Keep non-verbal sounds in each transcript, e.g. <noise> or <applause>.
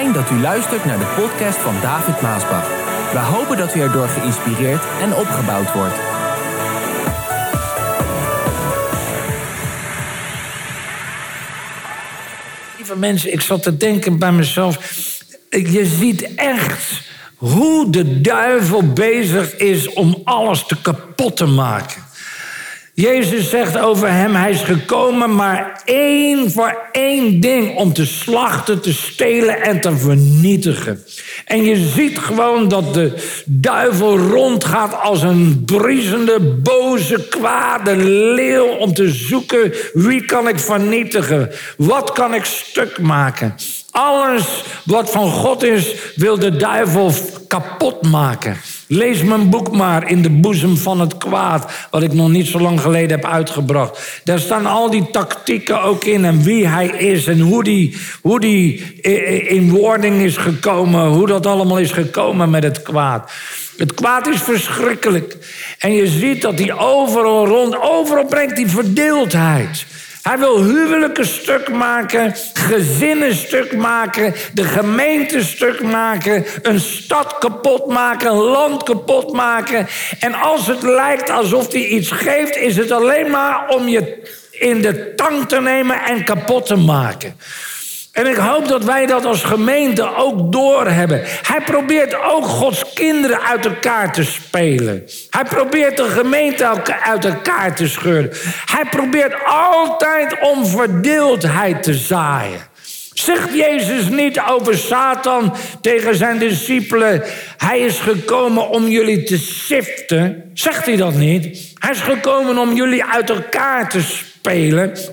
Dat u luistert naar de podcast van David Maasbach. We hopen dat u erdoor geïnspireerd en opgebouwd wordt. Lieve mensen, ik zat te denken bij mezelf. Je ziet echt hoe de duivel bezig is om alles te kapot te maken. Jezus zegt over hem, hij is gekomen maar één voor één ding om te slachten, te stelen en te vernietigen. En je ziet gewoon dat de duivel rondgaat als een briesende, boze, kwade leeuw om te zoeken wie kan ik vernietigen, wat kan ik stuk maken. Alles wat van God is, wil de duivel kapot maken. Lees mijn boek maar in de boezem van het kwaad, wat ik nog niet zo lang geleden heb uitgebracht. Daar staan al die tactieken ook in en wie hij is en hoe die, hoe die in wording is gekomen, hoe dat allemaal is gekomen met het kwaad. Het kwaad is verschrikkelijk. En je ziet dat hij overal rond, overal brengt die verdeeldheid. Hij wil huwelijken stuk maken, gezinnen stuk maken, de gemeente stuk maken, een stad kapot maken, een land kapot maken. En als het lijkt alsof hij iets geeft, is het alleen maar om je in de tang te nemen en kapot te maken. En ik hoop dat wij dat als gemeente ook doorhebben. Hij probeert ook Gods kinderen uit elkaar te spelen. Hij probeert de gemeente uit elkaar te scheuren. Hij probeert altijd om verdeeldheid te zaaien. Zegt Jezus niet over Satan tegen zijn discipelen: Hij is gekomen om jullie te siften? Zegt hij dat niet? Hij is gekomen om jullie uit elkaar te spelen,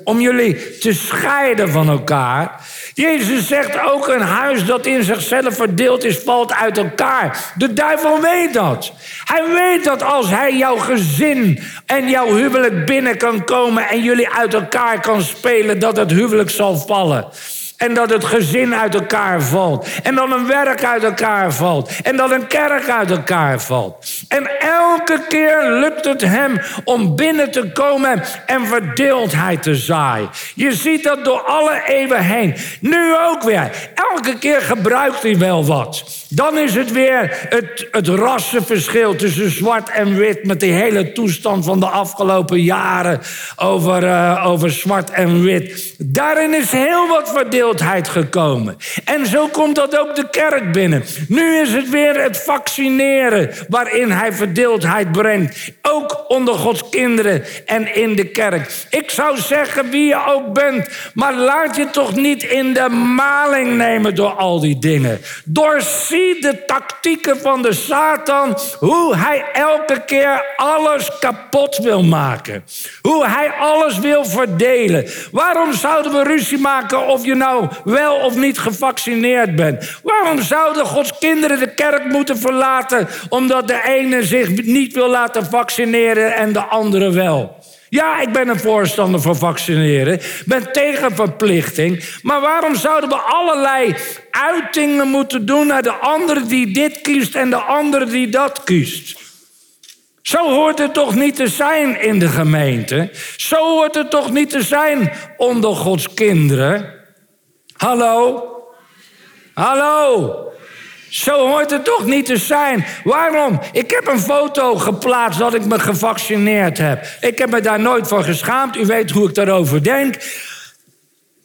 om jullie te scheiden van elkaar. Jezus zegt ook: een huis dat in zichzelf verdeeld is, valt uit elkaar. De duivel weet dat. Hij weet dat als hij jouw gezin en jouw huwelijk binnen kan komen en jullie uit elkaar kan spelen, dat het huwelijk zal vallen. En dat het gezin uit elkaar valt. En dat een werk uit elkaar valt. En dat een kerk uit elkaar valt. En elke keer lukt het hem om binnen te komen en verdeeldheid te zaaien. Je ziet dat door alle eeuwen heen. Nu ook weer. Elke keer gebruikt hij wel wat. Dan is het weer het, het rassenverschil tussen zwart en wit. Met die hele toestand van de afgelopen jaren over, uh, over zwart en wit. Daarin is heel wat verdeeld gekomen. En zo komt dat ook de kerk binnen. Nu is het weer het vaccineren waarin hij verdeeldheid brengt. Ook onder Gods kinderen en in de kerk. Ik zou zeggen wie je ook bent, maar laat je toch niet in de maling nemen door al die dingen. Doorzie de tactieken van de Satan, hoe hij elke keer alles kapot wil maken. Hoe hij alles wil verdelen. Waarom zouden we ruzie maken of je nou wel of niet gevaccineerd bent? Waarom zouden Gods kinderen de kerk moeten verlaten omdat de ene zich niet wil laten vaccineren en de andere wel? Ja, ik ben een voorstander van vaccineren. ben tegen verplichting. Maar waarom zouden we allerlei uitingen moeten doen naar de andere die dit kiest en de andere die dat kiest? Zo hoort het toch niet te zijn in de gemeente? Zo hoort het toch niet te zijn onder Gods kinderen? Hallo? Hallo? Zo hoort het toch niet te zijn. Waarom? Ik heb een foto geplaatst dat ik me gevaccineerd heb. Ik heb me daar nooit voor geschaamd. U weet hoe ik daarover denk.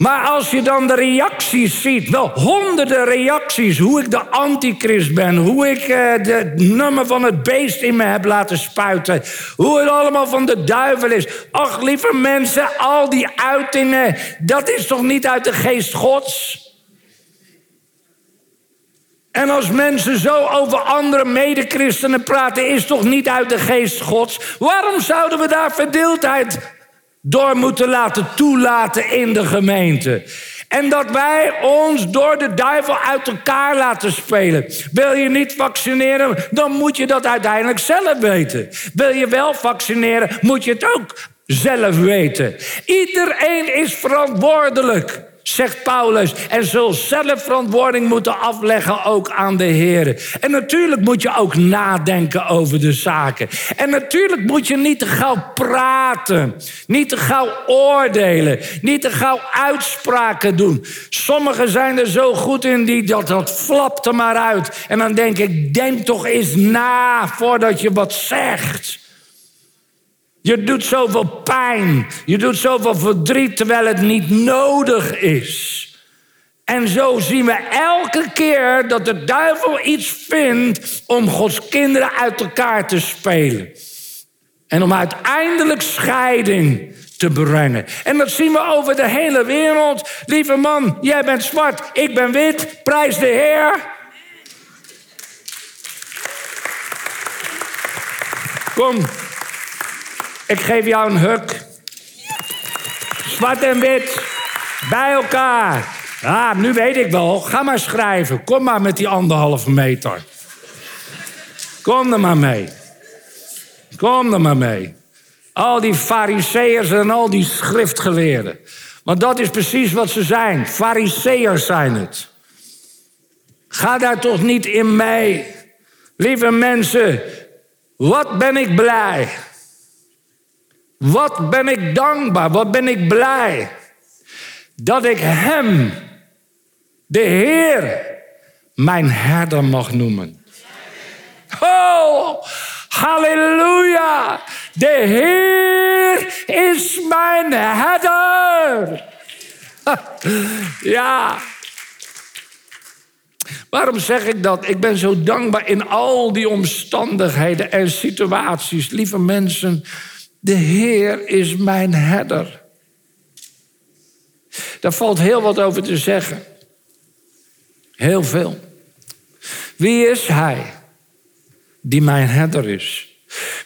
Maar als je dan de reacties ziet, wel honderden reacties, hoe ik de antichrist ben, hoe ik uh, de nummer van het beest in me heb laten spuiten, hoe het allemaal van de duivel is. Ach, lieve mensen, al die uitingen, dat is toch niet uit de geest Gods? En als mensen zo over andere medechristenen praten, is toch niet uit de geest Gods? Waarom zouden we daar verdeeldheid door moeten laten toelaten in de gemeente. En dat wij ons door de duivel uit elkaar laten spelen. Wil je niet vaccineren, dan moet je dat uiteindelijk zelf weten. Wil je wel vaccineren, moet je het ook zelf weten. Iedereen is verantwoordelijk. Zegt Paulus. En zul zelf verantwoording moeten afleggen ook aan de Heer. En natuurlijk moet je ook nadenken over de zaken. En natuurlijk moet je niet te gauw praten. Niet te gauw oordelen. Niet te gauw uitspraken doen. Sommigen zijn er zo goed in die dat, dat flapt er maar uit. En dan denk ik, denk toch eens na voordat je wat zegt. Je doet zoveel pijn. Je doet zoveel verdriet terwijl het niet nodig is. En zo zien we elke keer dat de duivel iets vindt om Gods kinderen uit elkaar te spelen. En om uiteindelijk scheiding te brengen. En dat zien we over de hele wereld. Lieve man, jij bent zwart, ik ben wit, prijs de Heer. Kom, ik geef jou een huk. Zwart en wit, bij elkaar. Ah, nu weet ik wel. Ga maar schrijven. Kom maar met die anderhalve meter. Kom er maar mee. Kom er maar mee. Al die fariseërs en al die schriftgeleerden. Want dat is precies wat ze zijn. Fariseërs zijn het. Ga daar toch niet in mee. Lieve mensen, wat ben ik blij. Wat ben ik dankbaar, wat ben ik blij. Dat ik Hem, de Heer, mijn herder mag noemen. Oh, halleluja. De Heer is mijn herder. <laughs> Ja. Waarom zeg ik dat? Ik ben zo dankbaar in al die omstandigheden en situaties. Lieve mensen, de Heer is mijn herder. Daar valt heel wat over te zeggen. Heel veel. Wie is Hij die mijn herder is?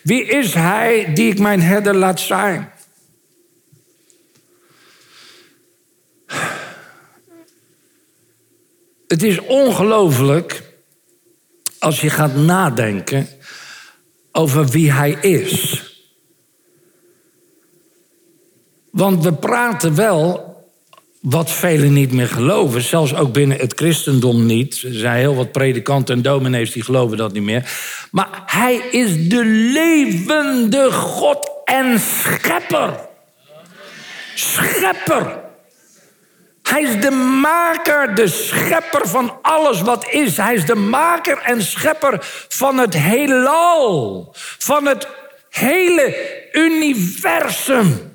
Wie is Hij die ik mijn herder laat zijn? Het is ongelooflijk als je gaat nadenken over wie Hij is. Want we praten wel wat velen niet meer geloven, zelfs ook binnen het christendom niet. Er zijn heel wat predikanten en dominees die geloven dat niet meer. Maar hij is de levende God en schepper. Schepper. Hij is de maker, de schepper van alles wat is. Hij is de maker en schepper van het heelal. Van het hele universum.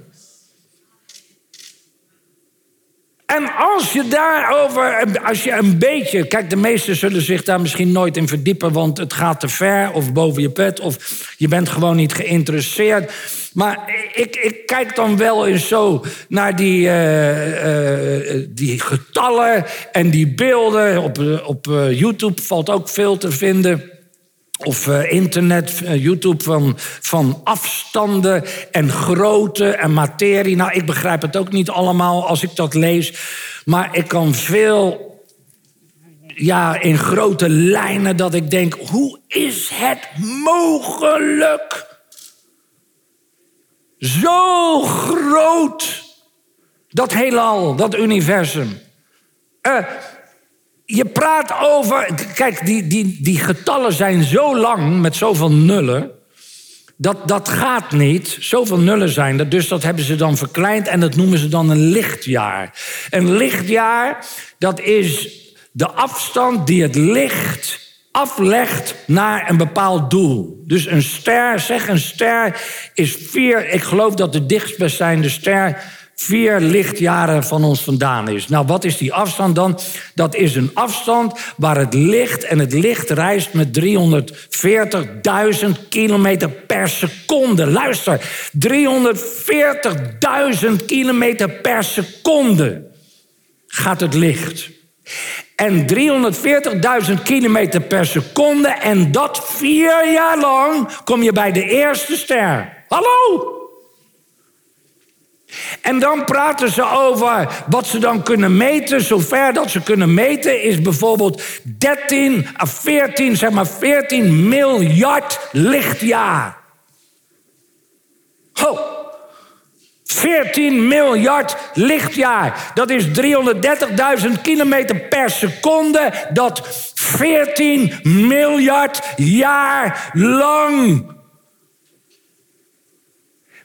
En als je daarover, als je een beetje. Kijk, de meesten zullen zich daar misschien nooit in verdiepen, want het gaat te ver of boven je pet of je bent gewoon niet geïnteresseerd. Maar ik, ik kijk dan wel eens zo naar die, uh, uh, die getallen en die beelden. Op, op YouTube valt ook veel te vinden of uh, internet, uh, YouTube van, van afstanden en grootte en materie. Nou, ik begrijp het ook niet allemaal als ik dat lees. Maar ik kan veel, ja, in grote lijnen dat ik denk: hoe is het mogelijk? Zo groot, dat heelal, dat universum. Uh, je praat over. Kijk, die, die, die getallen zijn zo lang met zoveel nullen. Dat, dat gaat niet. Zoveel nullen zijn er. Dus dat hebben ze dan verkleind en dat noemen ze dan een lichtjaar. Een lichtjaar, dat is de afstand die het licht aflegt naar een bepaald doel. Dus een ster, zeg een ster, is vier. Ik geloof dat de dichtstbijzijnde ster vier lichtjaren van ons vandaan is. Nou, wat is die afstand dan? Dat is een afstand waar het licht en het licht reist met 340.000 kilometer per seconde. Luister, 340.000 kilometer per seconde gaat het licht. En 340.000 kilometer per seconde en dat vier jaar lang kom je bij de eerste ster. Hallo? En dan praten ze over wat ze dan kunnen meten. Zover dat ze kunnen meten is bijvoorbeeld 13 à 14, zeg maar 14 miljard lichtjaar. Ho! 14 miljard lichtjaar. Dat is 330.000 kilometer per seconde. Dat 14 miljard jaar lang.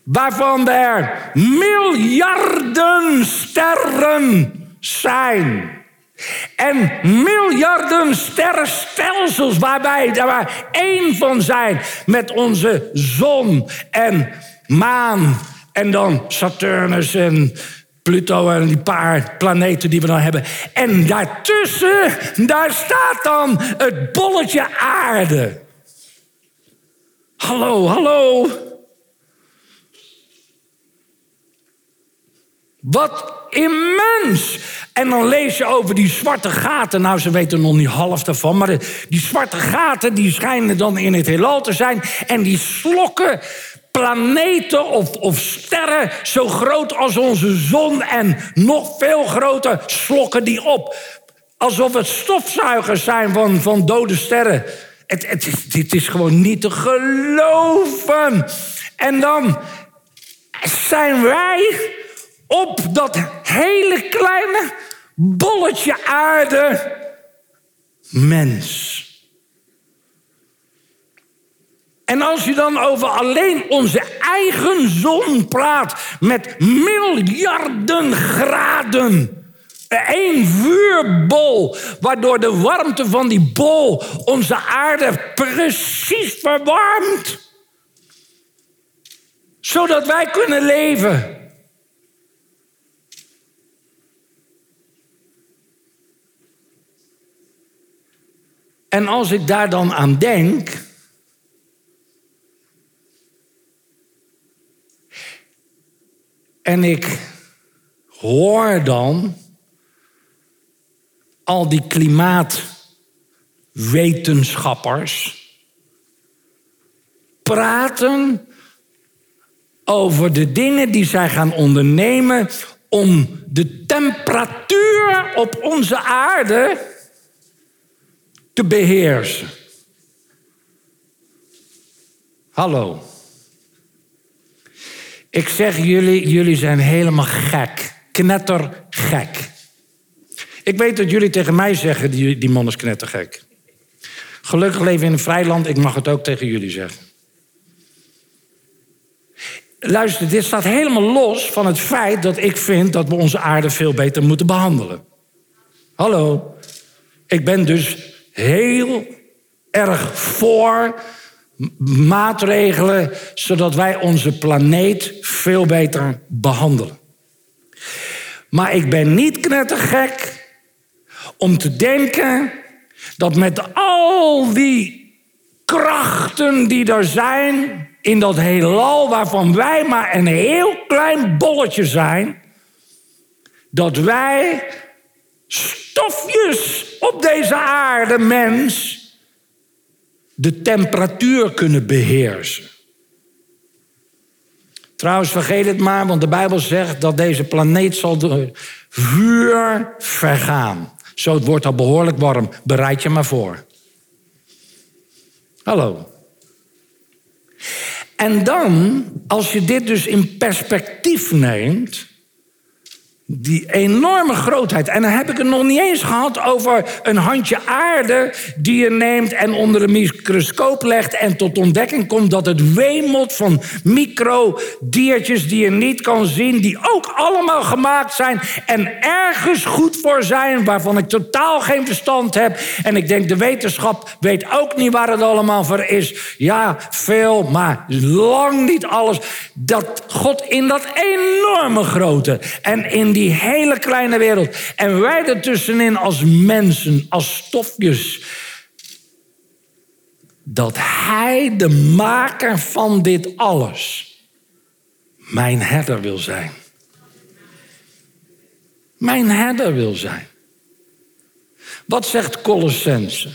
Waarvan er miljarden sterren zijn. En miljarden sterrenstelsels waar wij daar één van zijn met onze zon en maan en dan Saturnus en Pluto en die paar planeten die we dan hebben. En daartussen, daar staat dan het bolletje aarde. Hallo, hallo. Wat immens. En dan lees je over die zwarte gaten. Nou, ze weten nog niet half daarvan. Maar die zwarte gaten die schijnen dan in het heelal te zijn. En die slokken planeten of, of sterren zo groot als onze zon en nog veel groter slokken die op. Alsof het stofzuigers zijn van, van dode sterren. Het, het, is gewoon niet te geloven. En dan zijn wij op dat hele kleine bolletje aarde mens. En als je dan over alleen onze eigen zon praat met miljarden graden. Eén vuurbol, waardoor de warmte van die bol onze aarde precies verwarmt. Zodat wij kunnen leven. En als ik daar dan aan denk, En ik hoor dan al die klimaatwetenschappers praten over de dingen die zij gaan ondernemen om de temperatuur op onze aarde te beheersen. Hallo. Ik zeg jullie, jullie zijn helemaal gek. Knettergek. Ik weet dat jullie tegen mij zeggen, die, die man is knettergek. Gelukkig leven in een vrij land, ik mag het ook tegen jullie zeggen. Luister, dit staat helemaal los van het feit dat ik vind dat we onze aarde veel beter moeten behandelen. Hallo. Ik ben dus heel erg voor maatregelen zodat wij onze planeet veel beter behandelen. Maar ik ben niet knettergek om te denken dat met al die krachten die er zijn in dat heelal waarvan wij maar een heel klein bolletje zijn, dat wij stofjes op deze aarde, mens, de temperatuur kunnen beheersen. Trouwens, vergeet het maar, want de Bijbel zegt dat deze planeet zal door vuur vergaan. Zo, het wordt al behoorlijk warm. Bereid je maar voor. Hallo. En dan, als je dit dus in perspectief neemt, die enorme grootheid. En dan heb ik het nog niet eens gehad over een handje aarde die je neemt en onder een microscoop legt en tot ontdekking komt dat het wemelt van microdiertjes die je niet kan zien, die ook allemaal gemaakt zijn en ergens goed voor zijn, waarvan ik totaal geen verstand heb. En ik denk de wetenschap weet ook niet waar het allemaal voor is. Ja, veel, maar lang niet alles. Dat God in dat enorme grote en in die hele kleine wereld. En wij ertussenin als mensen, als stofjes. Dat Hij, de maker van dit alles, mijn herder wil zijn. Mijn herder wil zijn. Wat zegt Colossense?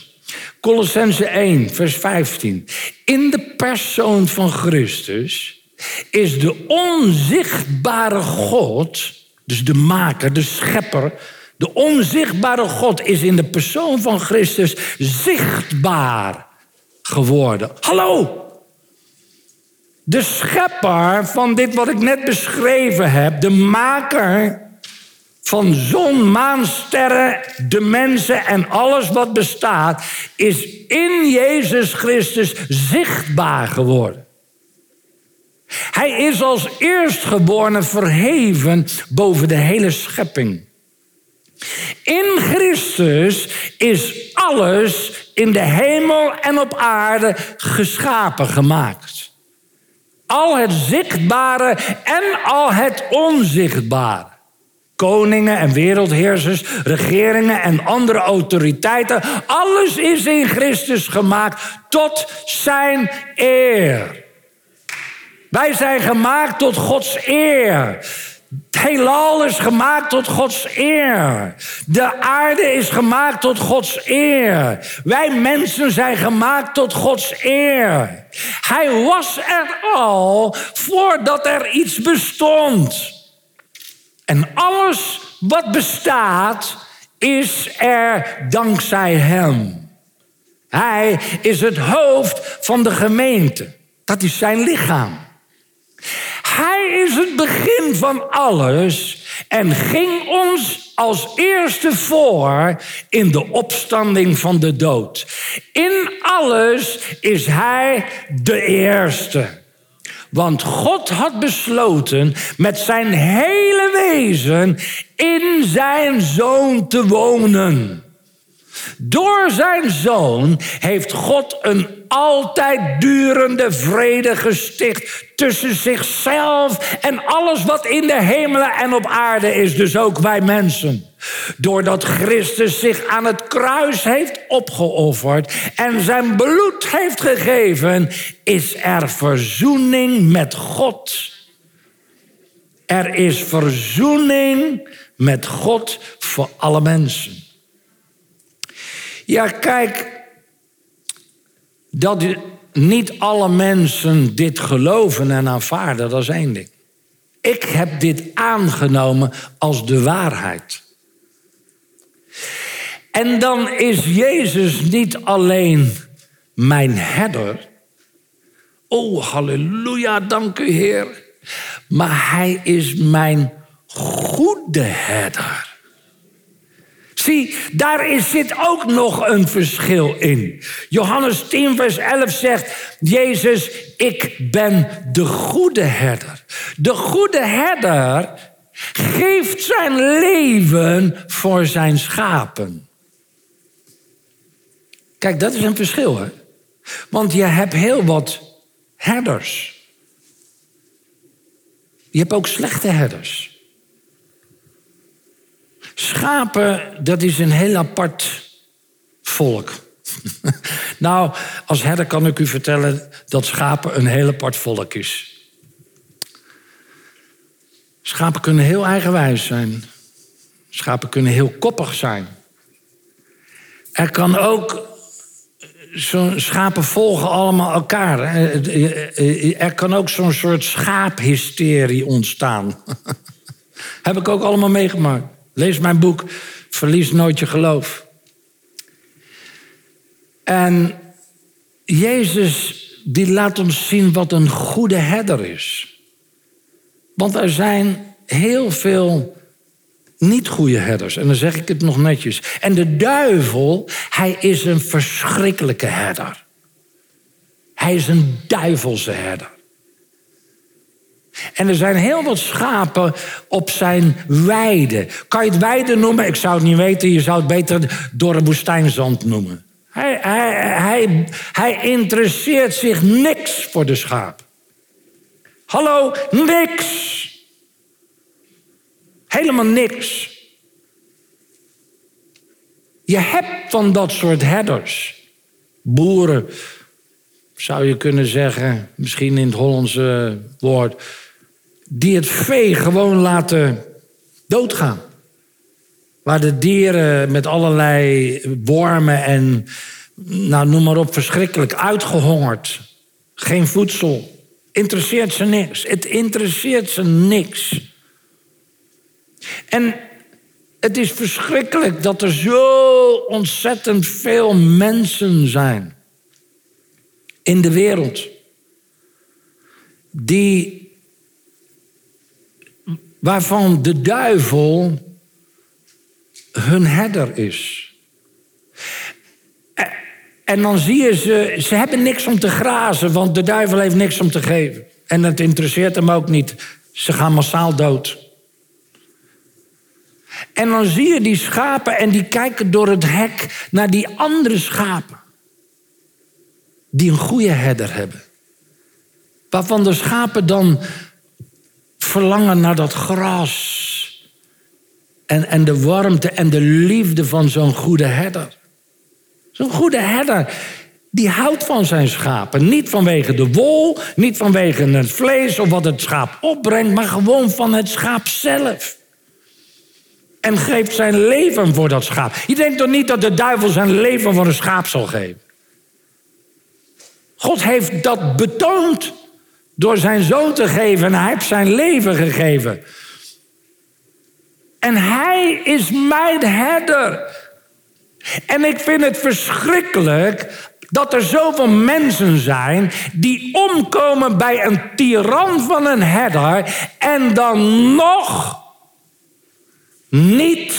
Colossense 1, vers 15. In de persoon van Christus is de onzichtbare God dus de maker, de schepper, de onzichtbare God is in de persoon van Christus zichtbaar geworden. Hallo! De schepper van dit wat ik net beschreven heb, de maker van zon, maan, sterren, de mensen en alles wat bestaat, is in Jezus Christus zichtbaar geworden. Hij is als eerstgeborene verheven boven de hele schepping. In Christus is alles in de hemel en op aarde geschapen gemaakt. Al het zichtbare en al het onzichtbare. Koningen en wereldheersers, regeringen en andere autoriteiten. Alles is in Christus gemaakt tot zijn eer. Wij zijn gemaakt tot Gods eer. Het heelal is gemaakt tot Gods eer. De aarde is gemaakt tot Gods eer. Wij mensen zijn gemaakt tot Gods eer. Hij was er al voordat er iets bestond. En alles wat bestaat is er dankzij Hem. Hij is het hoofd van de gemeente. Dat is zijn lichaam. Is het begin van alles en ging ons als eerste voor in de opstanding van de dood. In alles is Hij de eerste. Want God had besloten met zijn hele wezen in zijn zoon te wonen. Door zijn zoon heeft God een altijd durende vrede gesticht tussen zichzelf en alles wat in de hemelen en op aarde is, dus ook wij mensen. Doordat Christus zich aan het kruis heeft opgeofferd en zijn bloed heeft gegeven, is er verzoening met God. Er is verzoening met God voor alle mensen. Ja, kijk, dat niet alle mensen dit geloven en aanvaarden, dat is één ding. Ik heb dit aangenomen als de waarheid. En dan is Jezus niet alleen mijn herder. Oh, halleluja, dank u Heer. Maar hij is mijn goede herder. Zie, daar zit ook nog een verschil in. Johannes 10, vers 11 zegt: Jezus, ik ben de goede herder. De goede herder geeft zijn leven voor zijn schapen. Kijk, dat is een verschil, hè? Want je hebt heel wat herders. Je hebt ook slechte herders. Schapen, dat is een heel apart volk. <laughs> nou, als herder kan ik u vertellen dat schapen een heel apart volk is. Schapen kunnen heel eigenwijs zijn. Schapen kunnen heel koppig zijn. Er kan ook. Zo'n schapen volgen allemaal elkaar. Er kan ook zo'n soort schaaphysterie ontstaan. <laughs> Heb ik ook allemaal meegemaakt. Lees mijn boek, Verlies nooit je geloof. En Jezus die laat ons zien wat een goede herder is. Want er zijn heel veel niet goede herders. En dan zeg ik het nog netjes. En de duivel, hij is een verschrikkelijke herder. Hij is een duivelse herder. En er zijn heel wat schapen op zijn weide. Kan je het weide noemen? Ik zou het niet weten. Je zou het beter door een woestijnzand noemen. Hij, hij, hij, hij interesseert zich niks voor de schaap. Hallo, niks. Helemaal niks. Je hebt van dat soort herders. Boeren, zou je kunnen zeggen, misschien in het Hollandse woord die het vee gewoon laten doodgaan. Waar de dieren met allerlei wormen en, nou noem maar op, verschrikkelijk uitgehongerd. Geen voedsel. Interesseert ze niks. Het interesseert ze niks. En het is verschrikkelijk dat er zo ontzettend veel mensen zijn in de wereld die, waarvan de duivel hun herder is. En dan zie je ze, ze hebben niks om te grazen, want de duivel heeft niks om te geven. En het interesseert hem ook niet. Ze gaan massaal dood. En dan zie je die schapen en die kijken door het hek naar die andere schapen. Die een goede herder hebben. Waarvan de schapen dan verlangen naar dat gras. En, en de warmte en de liefde van zo'n goede herder. Zo'n goede herder, die houdt van zijn schapen. Niet vanwege de wol, niet vanwege het vlees of wat het schaap opbrengt, maar gewoon van het schaap zelf. En geeft zijn leven voor dat schaap. Je denkt toch niet dat de duivel zijn leven voor een schaap zal geven? God heeft dat betoond door zijn zoon te geven. En hij heeft zijn leven gegeven. En hij is mijn herder. En ik vind het verschrikkelijk dat er zoveel mensen zijn die omkomen bij een tiran van een herder en dan nog niet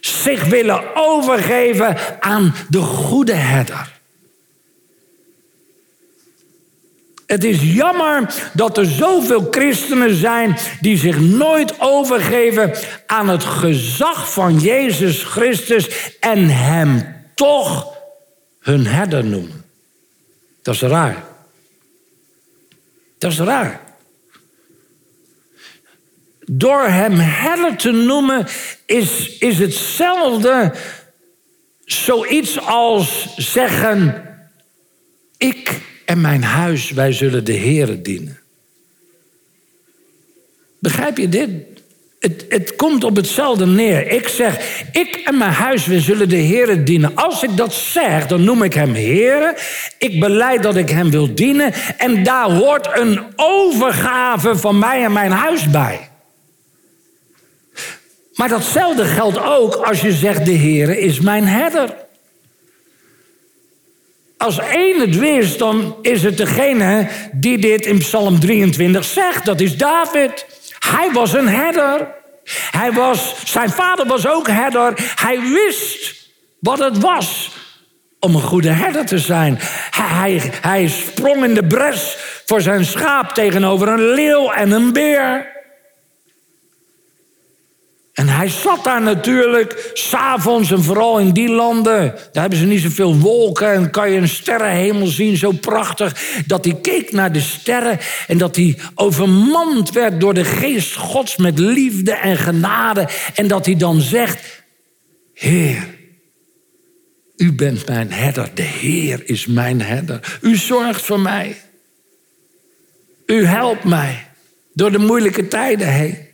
zich willen overgeven aan de goede herder. Het is jammer dat er zoveel christenen zijn die zich nooit overgeven aan het gezag van Jezus Christus en Hem toch hun herder noemen. Dat is raar. Dat is raar. Door Hem herder te noemen is, is hetzelfde zoiets als zeggen: Ik en mijn huis, wij zullen de Heeren dienen. Begrijp je dit? Het, het, komt op hetzelfde neer. Ik zeg, ik en mijn huis, we zullen de Heeren dienen. Als ik dat zeg, dan noem ik hem Heeren. Ik beleid dat ik hem wil dienen. En daar hoort een overgave van mij en mijn huis bij. Maar datzelfde geldt ook als je zegt, de Heere is mijn herder. Als één het wist, dan is het degene die dit in Psalm 23 zegt. Dat is David. Hij was een herder. Hij was, zijn vader was ook herder. Hij wist wat het was om een goede herder te zijn. Hij, hij, hij sprong in de bres voor zijn schaap tegenover een leeuw en een beer. En hij zat daar natuurlijk, s'avonds en vooral in die landen. Daar hebben ze niet zoveel wolken en kan je een sterrenhemel zien, zo prachtig. Dat hij keek naar de sterren en dat hij overmand werd door de geest Gods met liefde en genade. En dat hij dan zegt, Heer, u bent mijn herder, de Heer is mijn herder. U zorgt voor mij. U helpt mij door de moeilijke tijden heen.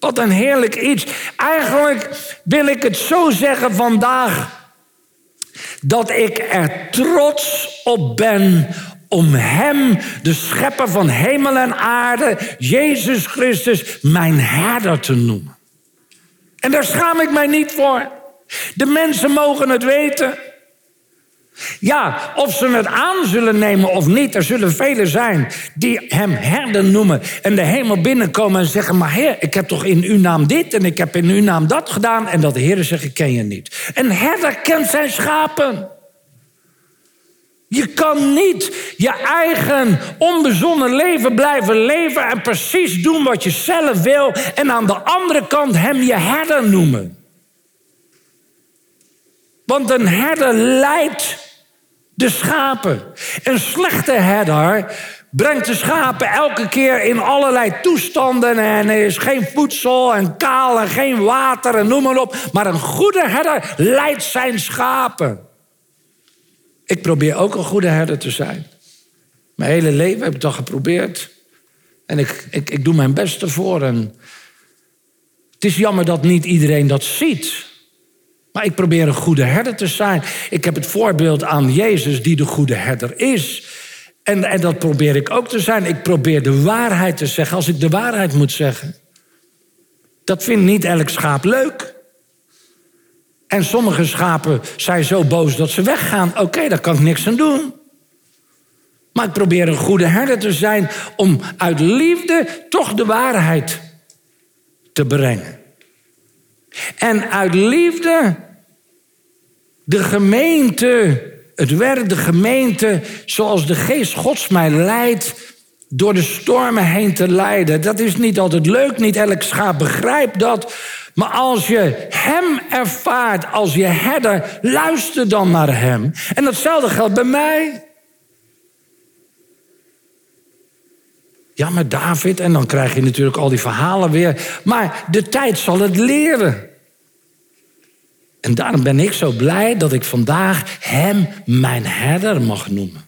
Wat een heerlijk iets. Eigenlijk wil ik het zo zeggen vandaag. Dat ik er trots op ben om Hem, de schepper van hemel en aarde, Jezus Christus, mijn herder te noemen. En daar schaam ik mij niet voor. De mensen mogen het weten. Ja, of ze het aan zullen nemen of niet, er zullen velen zijn die hem herder noemen en de hemel binnenkomen en zeggen: Maar Heer, ik heb toch in uw naam dit en ik heb in uw naam dat gedaan. En dat de Heer zegt: Ik ken je niet. Een herder kent zijn schapen. Je kan niet je eigen onbezonnen leven blijven leven en precies doen wat je zelf wil en aan de andere kant hem je herder noemen. Want een herder leidt de schapen. Een slechte herder brengt de schapen elke keer in allerlei toestanden en er is geen voedsel en kaal en geen water en noem maar op. Maar een goede herder leidt zijn schapen. Ik probeer ook een goede herder te zijn. Mijn hele leven heb ik dat geprobeerd. En ik, ik, ik doe mijn best ervoor. En het is jammer dat niet iedereen dat ziet. Maar ik probeer een goede herder te zijn. Ik heb het voorbeeld aan Jezus, die de goede herder is. En, en dat probeer ik ook te zijn. Ik probeer de waarheid te zeggen als ik de waarheid moet zeggen. Dat vindt niet elk schaap leuk. En sommige schapen zijn zo boos dat ze weggaan. Oké, daar kan ik niks aan doen. Maar ik probeer een goede herder te zijn om uit liefde toch de waarheid te brengen. En uit liefde de gemeente, het werk, de gemeente, zoals de geest Gods mij leidt, door de stormen heen te leiden. Dat is niet altijd leuk, niet elk schaap begrijpt dat. Maar als je hem ervaart als je herder, luister dan naar hem. En datzelfde geldt bij mij. Ja, maar David, en dan krijg je natuurlijk al die verhalen weer. Maar de tijd zal het leren. En daarom ben ik zo blij dat ik vandaag hem mijn herder mag noemen.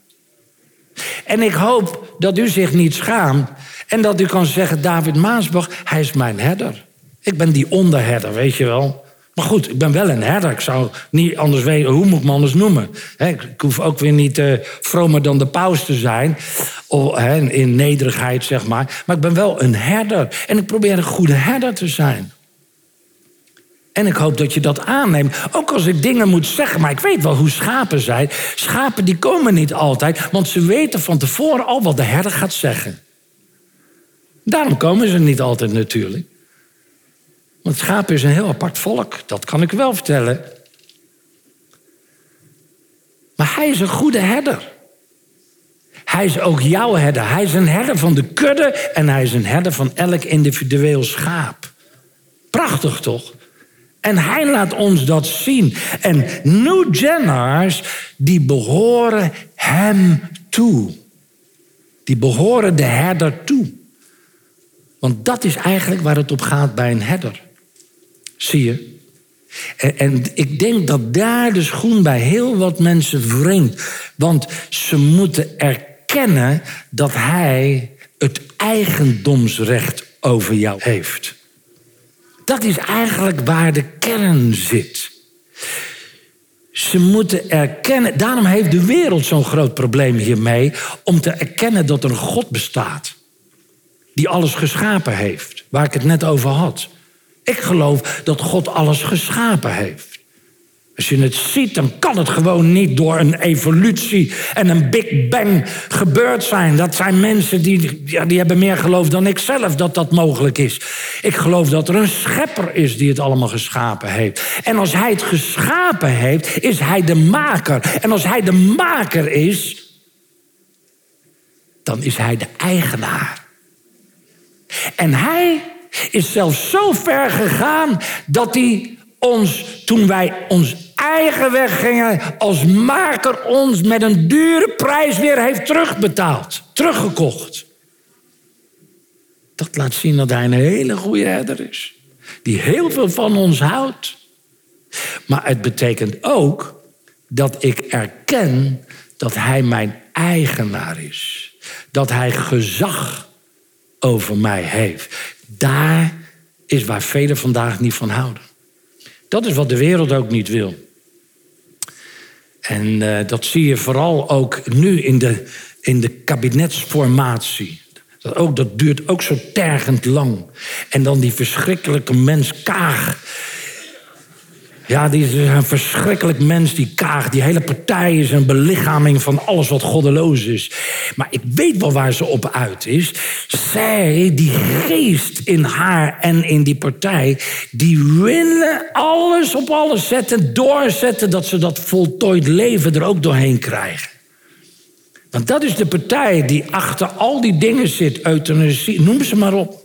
En ik hoop dat u zich niet schaamt en dat u kan zeggen: David Maasbach, hij is mijn herder. Ik ben die onderherder, weet je wel. Maar goed, ik ben wel een herder. Ik zou niet anders weten, hoe moet ik me anders noemen? ik hoef ook weer niet uh, vromer dan de paus te zijn. in nederigheid, zeg maar. Maar ik ben wel een herder. En ik probeer een goede herder te zijn. En ik hoop dat je dat aanneemt. Ook als ik dingen moet zeggen, maar ik weet wel hoe schapen zijn. Schapen die komen niet altijd, want ze weten van tevoren al wat de herder gaat zeggen. Daarom komen ze niet altijd natuurlijk. Want schapen is een heel apart volk, dat kan ik wel vertellen. Maar hij is een goede herder. Hij is ook jouw herder. Hij is een herder van de kudde en hij is een herder van elk individueel schaap. Prachtig toch? En hij laat ons dat zien. En New Jenners, die behoren hem toe. Die behoren de herder toe. Want dat is eigenlijk waar het op gaat bij een herder. Zie je? En, en, ik denk dat daar de schoen bij heel wat mensen wringt. Want ze moeten erkennen dat hij het eigendomsrecht over jou heeft. Dat is eigenlijk waar de kern zit. Ze moeten erkennen, daarom heeft de wereld zo'n groot probleem hiermee, om te erkennen dat er een God bestaat. Die alles geschapen heeft, waar ik het net over had. Ik geloof dat God alles geschapen heeft. Als je het ziet, dan kan het gewoon niet door een evolutie en een Big Bang gebeurd zijn. Dat zijn mensen die, ja, die hebben meer geloof dan ik zelf dat dat mogelijk is. Ik geloof dat er een schepper is die het allemaal geschapen heeft. En als hij het geschapen heeft, is hij de maker. En als hij de maker is, dan is hij de eigenaar. En hij is zelfs zo ver gegaan dat hij ons, toen wij ons eigen weg gingen, als maker ons met een dure prijs weer heeft terugbetaald, teruggekocht. Dat laat zien dat hij een hele goede herder is, die heel veel van ons houdt. Maar het betekent ook dat ik erken dat hij mijn eigenaar is. Dat hij gezag over mij heeft. Daar is waar velen vandaag niet van houden. Dat is wat de wereld ook niet wil. En uh, dat zie je vooral ook nu in de, in de kabinetsformatie. Dat, ook, dat duurt ook zo tergend lang. En dan die verschrikkelijke mens Kaag ja, die is een verschrikkelijk mens, die Kaag. Die hele partij is een belichaming van alles wat goddeloos is. Maar ik weet wel waar ze op uit is. Zij, die geest in haar en in die partij... die willen alles op alles zetten, doorzetten... dat ze dat voltooid leven er ook doorheen krijgen. Want dat is de partij die achter al die dingen zit. Euthanasie, noem ze maar op.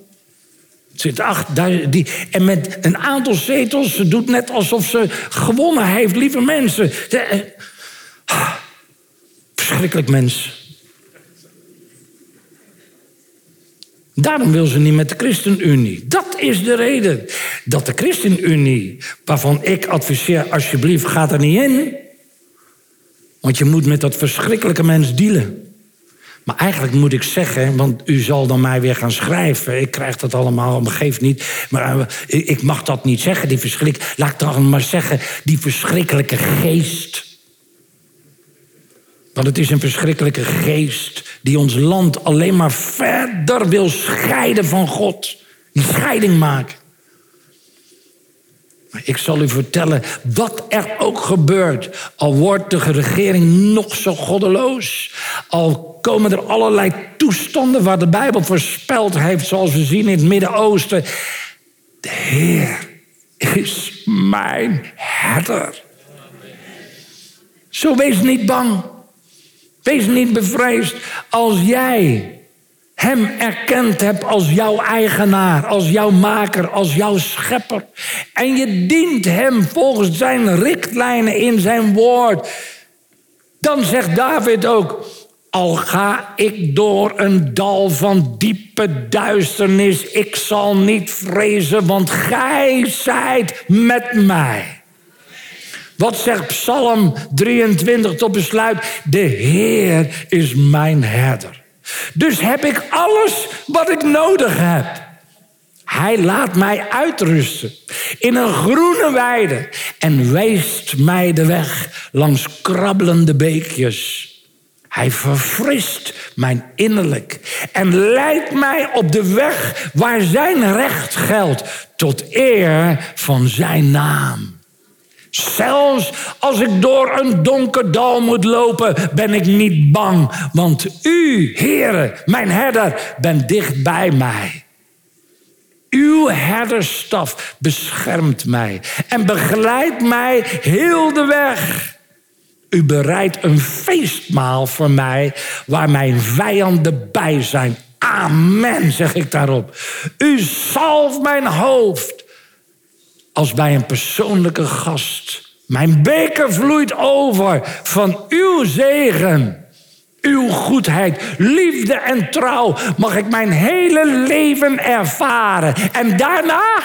Zit acht, die, en met een aantal zetels, ze doet net alsof ze gewonnen heeft, lieve mensen. De, uh, verschrikkelijk mens. Daarom wil ze niet met de ChristenUnie. Dat is de reden. Dat de ChristenUnie, waarvan ik adviseer, alsjeblieft, ga er niet in. Want je moet met dat verschrikkelijke mens dealen. Maar eigenlijk moet ik zeggen, want u zal dan mij weer gaan schrijven. Ik krijg dat allemaal, geeft niet. Maar uh, ik mag dat niet zeggen, die verschrik. Laat ik dan maar zeggen, die verschrikkelijke geest. Want het is een verschrikkelijke geest die ons land alleen maar verder wil scheiden van God. Die scheiding maken. Maar ik zal u vertellen, wat er ook gebeurt, al wordt de regering nog zo goddeloos, al komen er allerlei toestanden waar de Bijbel voorspeld heeft, zoals we zien in het Midden-Oosten. De Heer is mijn herder. Zo wees niet bang. Wees niet bevreesd als jij hem erkend hebt als jouw eigenaar, als jouw maker, als jouw schepper. En je dient hem volgens zijn richtlijnen in zijn woord. Dan zegt David ook, al ga ik door een dal van diepe duisternis, ik zal niet vrezen, want gij zijt met mij. Wat zegt Psalm 23 tot besluit? De Heer is mijn herder. Dus heb ik alles wat ik nodig heb. Hij laat mij uitrusten in een groene weide en wijst mij de weg langs krabbelende beekjes. Hij verfrist mijn innerlijk en leidt mij op de weg waar zijn recht geldt, tot eer van zijn naam. Zelfs als ik door een donker dal moet lopen, ben ik niet bang, want u, Heere, mijn herder, bent dicht bij mij. Uw herderstaf beschermt mij en begeleidt mij heel de weg. U bereidt een feestmaal voor mij waar mijn vijanden bij zijn. Amen, zeg ik daarop. U zalft mijn hoofd als bij een persoonlijke gast. Mijn beker vloeit over van uw zegen. Uw goedheid, liefde en trouw mag ik mijn hele leven ervaren. En daarna,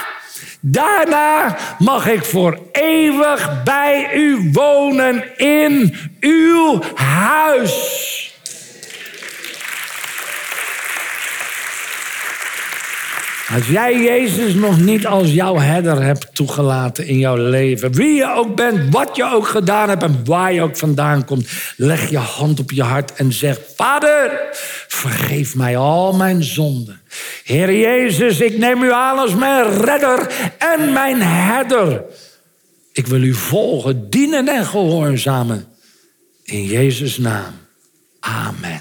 daarna mag ik voor eeuwig bij u wonen in uw huis. Als jij Jezus nog niet als jouw herder hebt toegelaten in jouw leven, wie je ook bent, wat je ook gedaan hebt en waar je ook vandaan komt, leg je hand op je hart en zeg: Vader, vergeef mij al mijn zonden. Heer Jezus, ik neem u aan als mijn redder en mijn herder. Ik wil u volgen, dienen en gehoorzamen. In Jezus' naam. Amen.